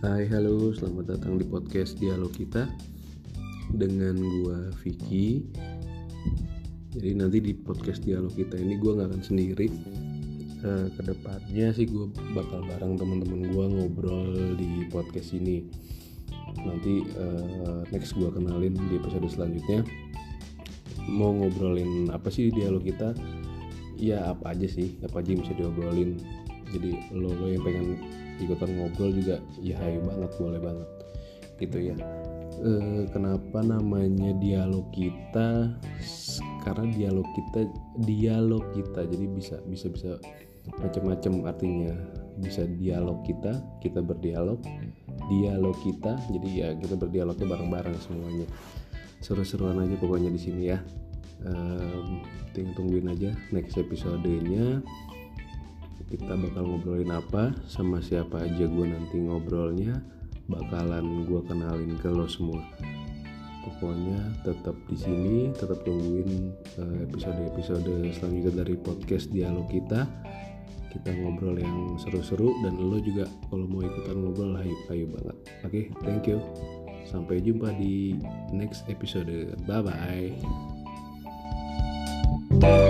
Hai, halo, selamat datang di podcast Dialog kita dengan gua Vicky. Jadi nanti di podcast Dialog kita ini gua nggak akan sendiri. Uh, ke depannya sih gue bakal bareng teman-teman gue ngobrol di podcast ini. Nanti uh, next gue kenalin di episode selanjutnya. Mau ngobrolin apa sih dialog kita? Ya apa aja sih, apa aja yang bisa diobrolin. Jadi lo lo yang pengen ikutan ngobrol juga ya hayu banget boleh banget. Gitu ya. E, kenapa namanya dialog kita? Karena dialog kita dialog kita. Jadi bisa bisa bisa macam-macam artinya. Bisa dialog kita kita berdialog. Dialog kita jadi ya kita berdialognya bareng-bareng semuanya. Seru-seruan aja pokoknya di sini ya. Um, tungguin aja next episodenya kita bakal ngobrolin apa sama siapa aja gue nanti ngobrolnya bakalan gue kenalin ke lo semua. Pokoknya tetap di sini tetap tungguin eh, episode-episode selanjutnya dari podcast dialog kita. Kita ngobrol yang seru-seru dan lo juga kalau mau ikutan ngobrol hayu hayu banget. Oke okay, thank you. Sampai jumpa di next episode. Bye bye